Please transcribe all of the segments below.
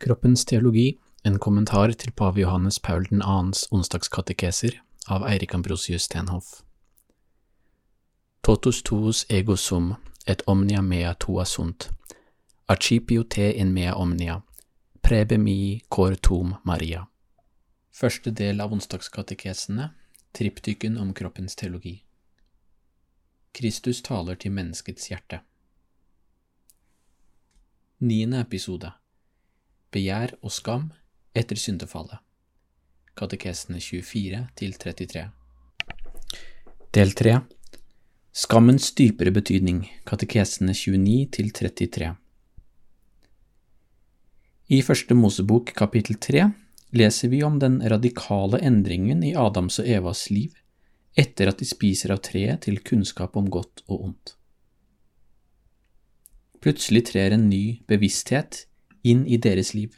Kroppens teologi, en kommentar til pave Johannes Paul 2.s onsdagskatekeser av Eirik Ambrosius Stenhoff. Totus tuus ego sum, et omnia mea tua sunt, archipio te in mea omnia, prebe mi cor tum Maria. Første del av onsdagskatekesene, triptyken om kroppens teologi. Kristus taler til menneskets hjerte. Niende episode Begjær og skam etter syndefallet. Katekesene 24 til 33. Del 3 Skammens dypere betydning. Katekesene 29 til 33. I Første Mosebok kapittel 3 leser vi om den radikale endringen i Adams og Evas liv etter at de spiser av treet til kunnskap om godt og ondt. Plutselig trer en ny bevissthet inn i deres liv.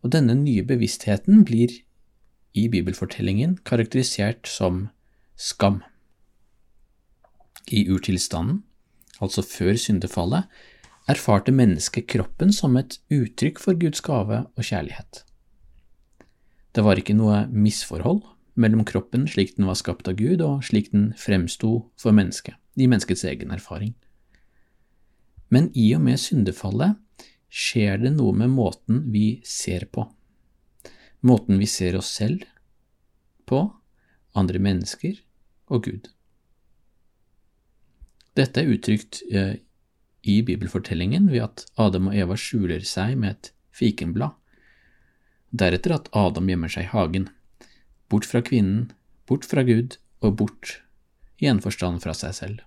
Og denne nye bevisstheten blir i bibelfortellingen karakterisert som skam. I urtilstanden, altså før syndefallet, erfarte mennesket kroppen som et uttrykk for Guds gave og kjærlighet. Det var ikke noe misforhold mellom kroppen slik den var skapt av Gud, og slik den fremsto for mennesket, i menneskets egen erfaring. Men i og med syndefallet skjer det noe med måten vi ser på, måten vi ser oss selv på, andre mennesker og Gud. Dette er uttrykt eh, i bibelfortellingen ved at Adam og Eva skjuler seg med et fikenblad, deretter at Adam gjemmer seg i hagen, bort fra kvinnen, bort fra Gud og bort i en forstand fra seg selv.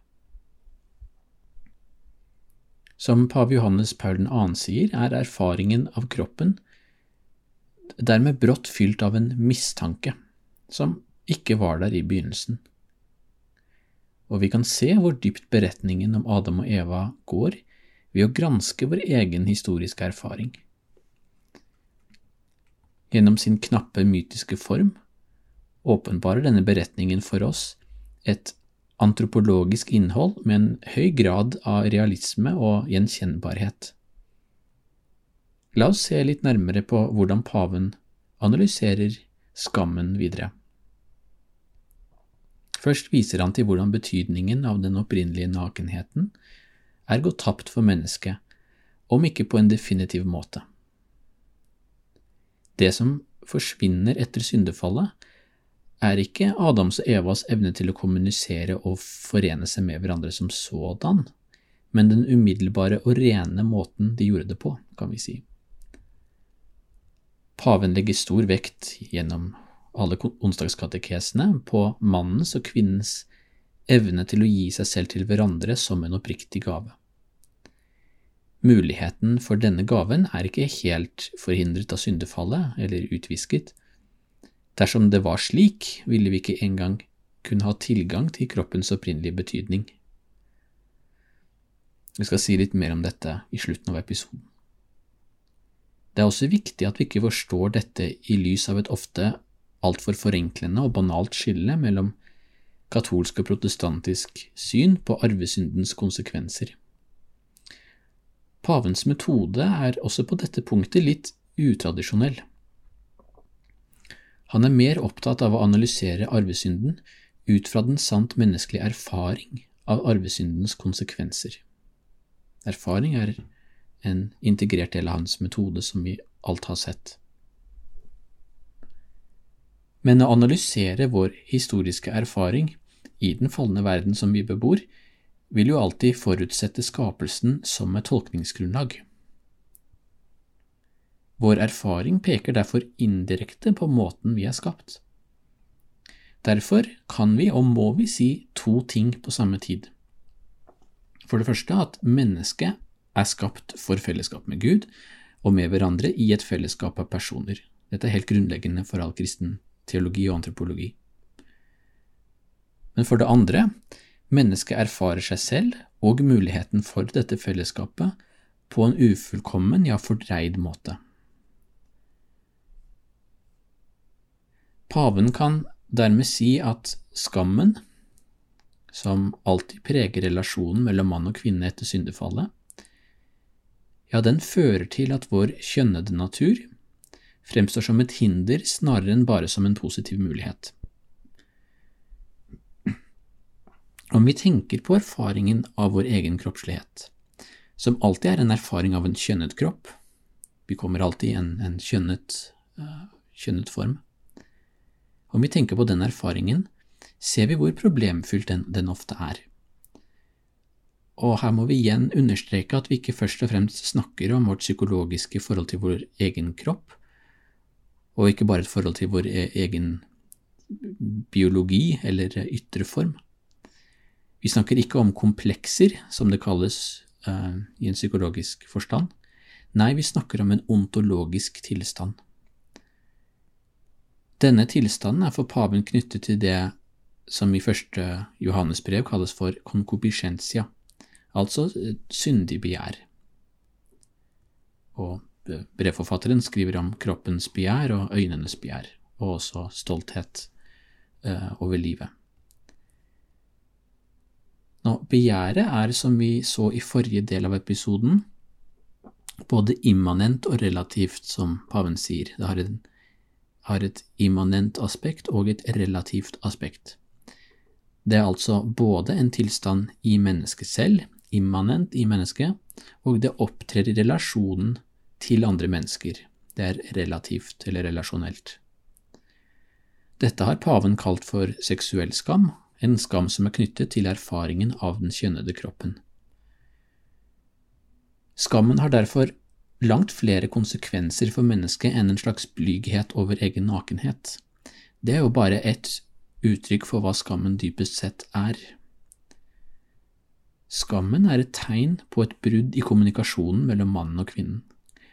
Som pave Johannes Paul 2. sier, er erfaringen av kroppen dermed brått fylt av en mistanke som ikke var der i begynnelsen. Og vi kan se hvor dypt beretningen om Adam og Eva går ved å granske vår egen historiske erfaring. Gjennom sin knappe mytiske form åpenbarer denne beretningen for oss et antropologisk innhold med en høy grad av realisme og gjenkjennbarhet. La oss se litt nærmere på hvordan paven analyserer skammen videre. Først viser han til hvordan betydningen av den opprinnelige nakenheten er gått tapt for mennesket, om ikke på en definitiv måte. Det som forsvinner etter syndefallet, er ikke Adams og Evas evne til å kommunisere og forene seg med hverandre som sådan, men den umiddelbare og rene måten de gjorde det på, kan vi si. Paven legger stor vekt gjennom alle onsdagskatekesene på mannens og kvinnens evne til å gi seg selv til hverandre som en oppriktig gave. Muligheten for denne gaven er ikke helt forhindret av syndefallet eller utvisket, Dersom det var slik, ville vi ikke engang kunne ha tilgang til kroppens opprinnelige betydning. Vi skal si litt mer om dette i slutten av episoden. Det er også viktig at vi ikke forstår dette i lys av et ofte altfor forenklende og banalt skille mellom katolsk og protestantisk syn på arvesyndens konsekvenser. Pavens metode er også på dette punktet litt utradisjonell. Han er mer opptatt av å analysere arvesynden ut fra den sant menneskelige erfaring av arvesyndens konsekvenser. Erfaring er en integrert del av hans metode, som vi alt har sett. Men å analysere vår historiske erfaring i den falne verden som vi bebor, vil jo alltid forutsette skapelsen som et tolkningsgrunnlag. Vår erfaring peker derfor indirekte på måten vi er skapt. Derfor kan vi og må vi si to ting på samme tid. For det første at mennesket er skapt for fellesskap med Gud og med hverandre i et fellesskap av personer. Dette er helt grunnleggende for all kristen teologi og antropologi. Men for det andre, mennesket erfarer seg selv og muligheten for dette fellesskapet på en ufullkommen, ja fordreid måte. Paven kan dermed si at skammen, som alltid preger relasjonen mellom mann og kvinne etter syndefallet, ja, den fører til at vår kjønnede natur fremstår som et hinder snarere enn bare som en positiv mulighet. Om vi tenker på erfaringen av vår egen kroppslighet, som alltid er en erfaring av en kjønnet kropp, vi kommer alltid i en, en kjønnet, uh, kjønnet form, om vi tenker på den erfaringen, ser vi hvor problemfylt den, den ofte er. Og her må vi igjen understreke at vi ikke først og fremst snakker om vårt psykologiske forhold til vår egen kropp, og ikke bare et forhold til vår e-, egen biologi eller ytre form. Vi snakker ikke om komplekser, som det kalles uh, i en psykologisk forstand. Nei, vi snakker om en ontologisk tilstand. Denne tilstanden er for paven knyttet til det som i første Johannesbrev kalles for concupiscentia, altså syndig begjær. Og brevforfatteren skriver om kroppens begjær og øynenes begjær, og også stolthet uh, over livet. Nå, begjæret er, som vi så i forrige del av episoden, både immanent og relativt, som paven sier. Det har, en, har et immanent aspekt og et relativt aspekt. Det er altså både en tilstand i mennesket selv, immanent i mennesket, og det opptrer i relasjonen til andre mennesker. Det er relativt eller relasjonelt. Dette har paven kalt for seksuell skam, en skam som er knyttet til erfaringen av den kjønnede kroppen. Skammen har derfor langt flere konsekvenser for mennesket enn en slags blyghet over egen nakenhet. Det er jo bare et uttrykk for hva skammen dypest sett er. Skammen er et tegn på et brudd i kommunikasjonen mellom mannen og kvinnen,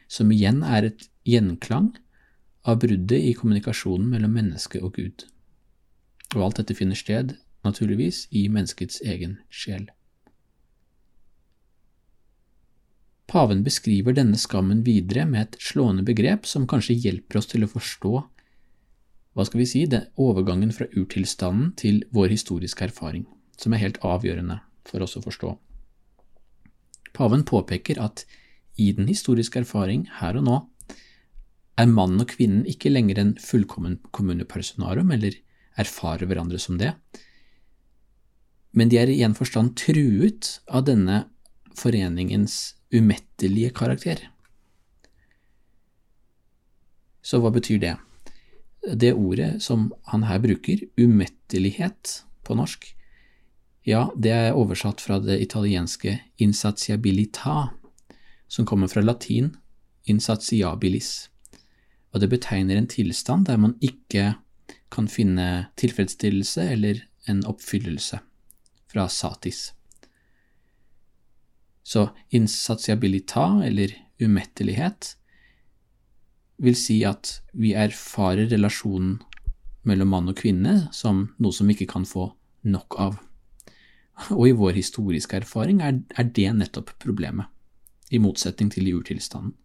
som igjen er et gjenklang av bruddet i kommunikasjonen mellom menneske og Gud. Og alt dette finner sted, naturligvis, i menneskets egen sjel. Paven beskriver denne skammen videre med et slående begrep som kanskje hjelper oss til å forstå hva skal vi si, det overgangen fra urtilstanden til vår historiske erfaring, som er helt avgjørende for oss å forstå. Paven påpeker at i den historiske erfaring her og nå er mannen og kvinnen ikke lenger en fullkommen kommunepersonarum eller erfarer hverandre som det, men de er i en forstand truet av denne foreningens umettelige karakter. Så hva betyr det? det ordet som han her bruker, umettelighet på norsk, ja, det er oversatt fra det italienske insatiabilita, som kommer fra latin insatiabilis, og det betegner en tilstand der man ikke kan finne tilfredsstillelse eller en oppfyllelse, fra satis. Så insatiabilita, eller umettelighet, vil si at vi erfarer relasjonen mellom mann og kvinne som noe som vi ikke kan få nok av. Og i vår historiske erfaring er, er det nettopp problemet, i motsetning til jurtilstanden. urtilstanden.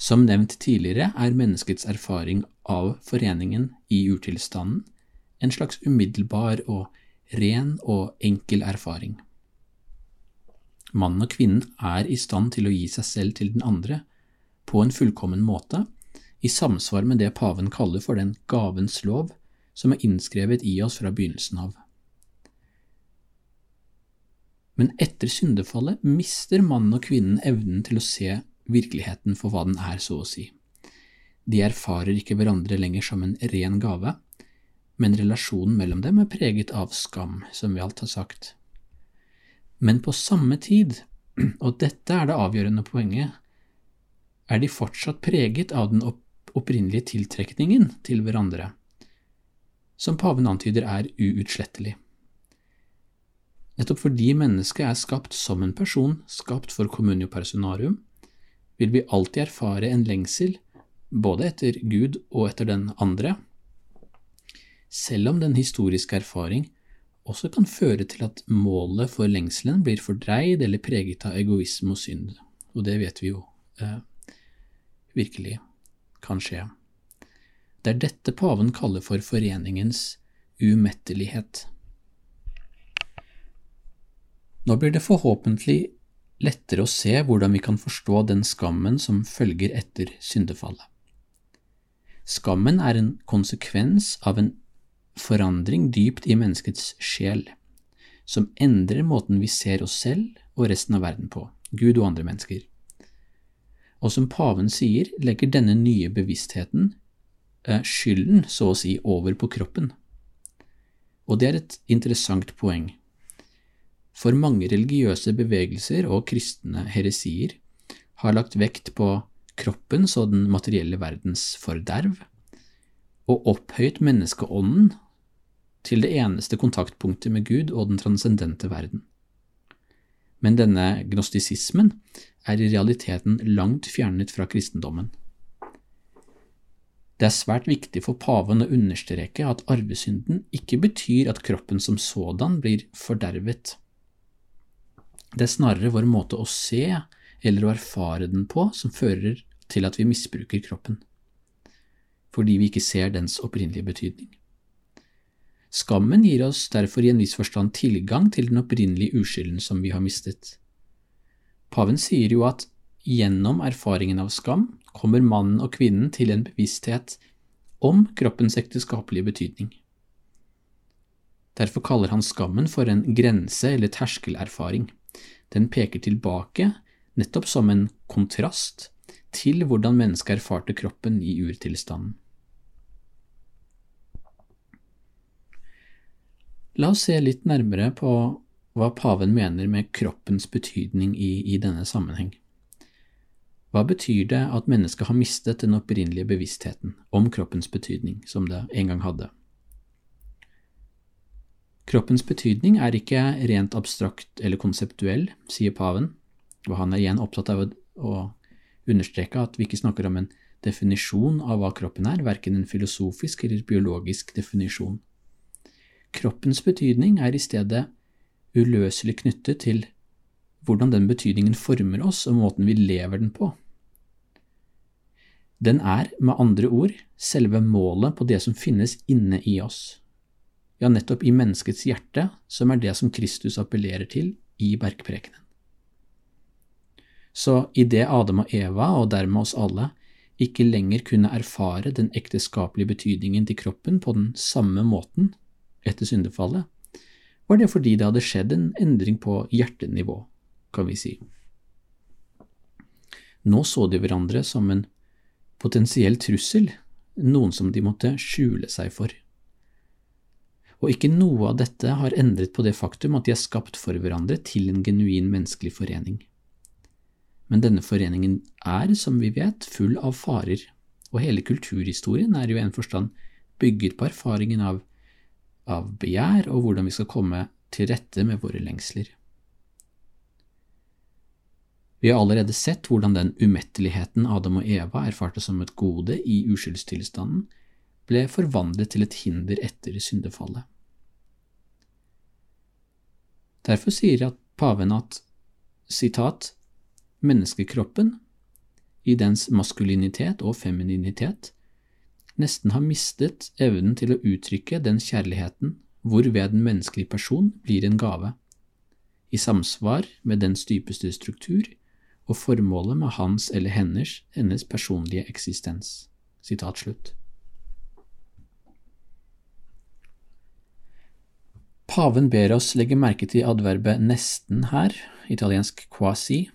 Som nevnt tidligere er menneskets erfaring av foreningen i urtilstanden en slags umiddelbar og ren og enkel erfaring. Mannen og kvinnen er i stand til å gi seg selv til den andre på en fullkommen måte, i samsvar med det paven kaller for den gavens lov som er innskrevet i oss fra begynnelsen av. Men etter syndefallet mister mannen og kvinnen evnen til å se virkeligheten for hva den er, så å si. De erfarer ikke hverandre lenger som en ren gave, men relasjonen mellom dem er preget av skam, som vi alt har sagt. Men på samme tid, og dette er det avgjørende poenget, er de fortsatt preget av den opprinnelige tiltrekningen til hverandre, som paven antyder er uutslettelig. Nettopp fordi mennesket er skapt som en person, skapt for communio personarium, vil vi alltid erfare en lengsel, både etter Gud og etter den andre, selv om den historiske erfaring også kan føre til at målet for lengselen blir fordreid eller preget av egoisme og synd, og det vet vi jo eh, virkelig kan skje. Det er dette paven kaller for foreningens umettelighet. Nå blir det forhåpentlig lettere å se hvordan vi kan forstå den skammen som følger etter syndefallet. Skammen er en konsekvens av en forandring dypt i menneskets sjel, som endrer måten vi ser oss selv og resten av verden på, Gud og andre mennesker. Og som paven sier, legger denne nye bevisstheten eh, skylden, så å si, over på kroppen. Og det er et interessant poeng. For mange religiøse bevegelser og kristne heresier har lagt vekt på kroppens og den materielle verdens forderv, og opphøyt menneskeånden til det eneste kontaktpunktet med Gud og den transcendente verden. Men denne gnostisismen er i realiteten langt fjernet fra kristendommen. Det er svært viktig for paven å understreke at arvesynden ikke betyr at kroppen som sådan blir fordervet. Det er snarere vår måte å se eller å erfare den på som fører til at vi misbruker kroppen, fordi vi ikke ser dens opprinnelige betydning. Skammen gir oss derfor i en viss forstand tilgang til den opprinnelige uskylden som vi har mistet. Paven sier jo at gjennom erfaringen av skam kommer mannen og kvinnen til en bevissthet om kroppens ekteskapelige betydning. Derfor kaller han skammen for en grense- eller terskelerfaring. Den peker tilbake, nettopp som en kontrast til hvordan mennesket erfarte kroppen i urtilstanden. La oss se litt nærmere på hva paven mener med kroppens betydning i, i denne sammenheng. Hva betyr det at mennesket har mistet den opprinnelige bevisstheten om kroppens betydning, som det en gang hadde? Kroppens betydning er ikke rent abstrakt eller konseptuell, sier paven, og han er igjen opptatt av å understreke at vi ikke snakker om en definisjon av hva kroppen er, verken en filosofisk eller biologisk definisjon. Kroppens betydning er i stedet uløselig knyttet til hvordan den betydningen former oss og måten vi lever den på. Den er, med andre ord, selve målet på det som finnes inne i oss, ja, nettopp i menneskets hjerte, som er det som Kristus appellerer til i bergprekenen. Så idet Adam og Eva, og dermed oss alle, ikke lenger kunne erfare den ekteskapelige betydningen til kroppen på den samme måten etter syndefallet, var det fordi det hadde skjedd en endring på hjertenivå, kan vi si. Nå så de hverandre som en potensiell trussel, noen som de måtte skjule seg for. Og ikke noe av dette har endret på det faktum at de er skapt for hverandre til en genuin menneskelig forening. Men denne foreningen er, som vi vet, full av farer, og hele kulturhistorien er jo i en forstand bygget på erfaringen av, av begjær og hvordan vi skal komme til rette med våre lengsler. Vi har allerede sett hvordan den umetteligheten Adam og Eva erfarte som et gode i uskyldstilstanden, ble forvandlet til et hinder etter syndefallet. Derfor sier at paven at sitat, menneskekroppen, i dens maskulinitet og femininitet, nesten har mistet evnen til å uttrykke den kjærligheten hvorved den menneskelige person blir en gave, i samsvar med dens dypeste struktur og formålet med hans eller hennes, hennes personlige eksistens. Sitat slutt. Paven ber oss legge merke til adverbet nesten her, italiensk quasi,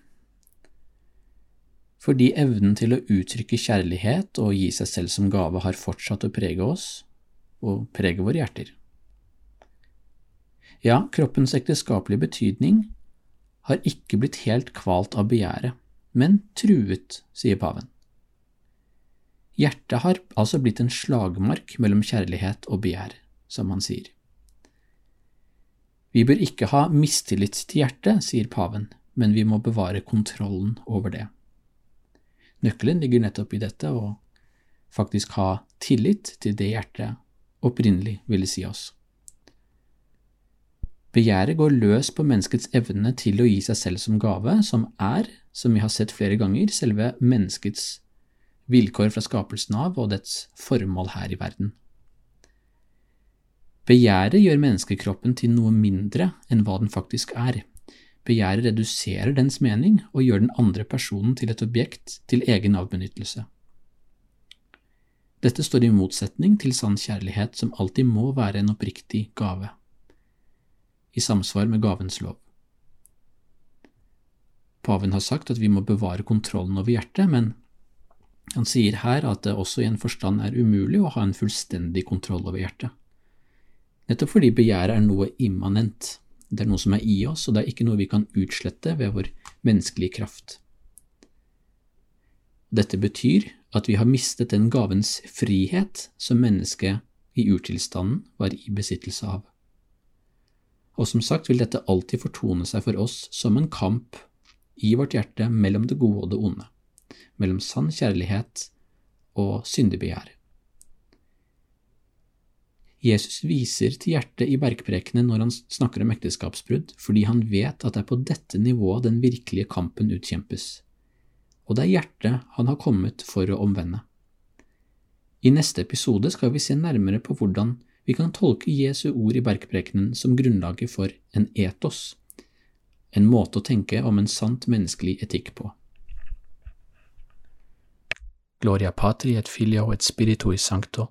fordi evnen til å uttrykke kjærlighet og gi seg selv som gave har fortsatt å prege oss og prege våre hjerter. Ja, kroppens ekteskapelige betydning har ikke blitt helt kvalt av begjæret, men truet, sier paven. Hjertet har altså blitt en slagmark mellom kjærlighet og begjær, som han sier. Vi bør ikke ha mistillit til hjertet, sier paven, men vi må bevare kontrollen over det. Nøkkelen ligger nettopp i dette å faktisk ha tillit til det hjertet opprinnelig ville si oss. Begjæret går løs på menneskets evne til å gi seg selv som gave, som er, som vi har sett flere ganger, selve menneskets vilkår fra skapelsen av og dets formål her i verden. Begjæret gjør menneskekroppen til noe mindre enn hva den faktisk er, Begjæret reduserer dens mening og gjør den andre personen til et objekt til egen avbenyttelse. Dette står i motsetning til sann kjærlighet, som alltid må være en oppriktig gave, i samsvar med gavens lov. Paven har sagt at vi må bevare kontrollen over hjertet, men han sier her at det også i en forstand er umulig å ha en fullstendig kontroll over hjertet. Nettopp fordi begjæret er noe immanent, det er noe som er i oss, og det er ikke noe vi kan utslette ved vår menneskelige kraft. Dette betyr at vi har mistet den gavens frihet som mennesket i urtilstanden var i besittelse av. Og som sagt vil dette alltid fortone seg for oss som en kamp i vårt hjerte mellom det gode og det onde, mellom sann kjærlighet og syndebegjær. Jesus viser til hjertet i bergprekene når han snakker om ekteskapsbrudd, fordi han vet at det er på dette nivået den virkelige kampen utkjempes, og det er hjertet han har kommet for å omvende. I neste episode skal vi se nærmere på hvordan vi kan tolke Jesu ord i bergprekenen som grunnlaget for en etos, en måte å tenke om en sant menneskelig etikk på. Gloria patri et filio et spiritui sancto,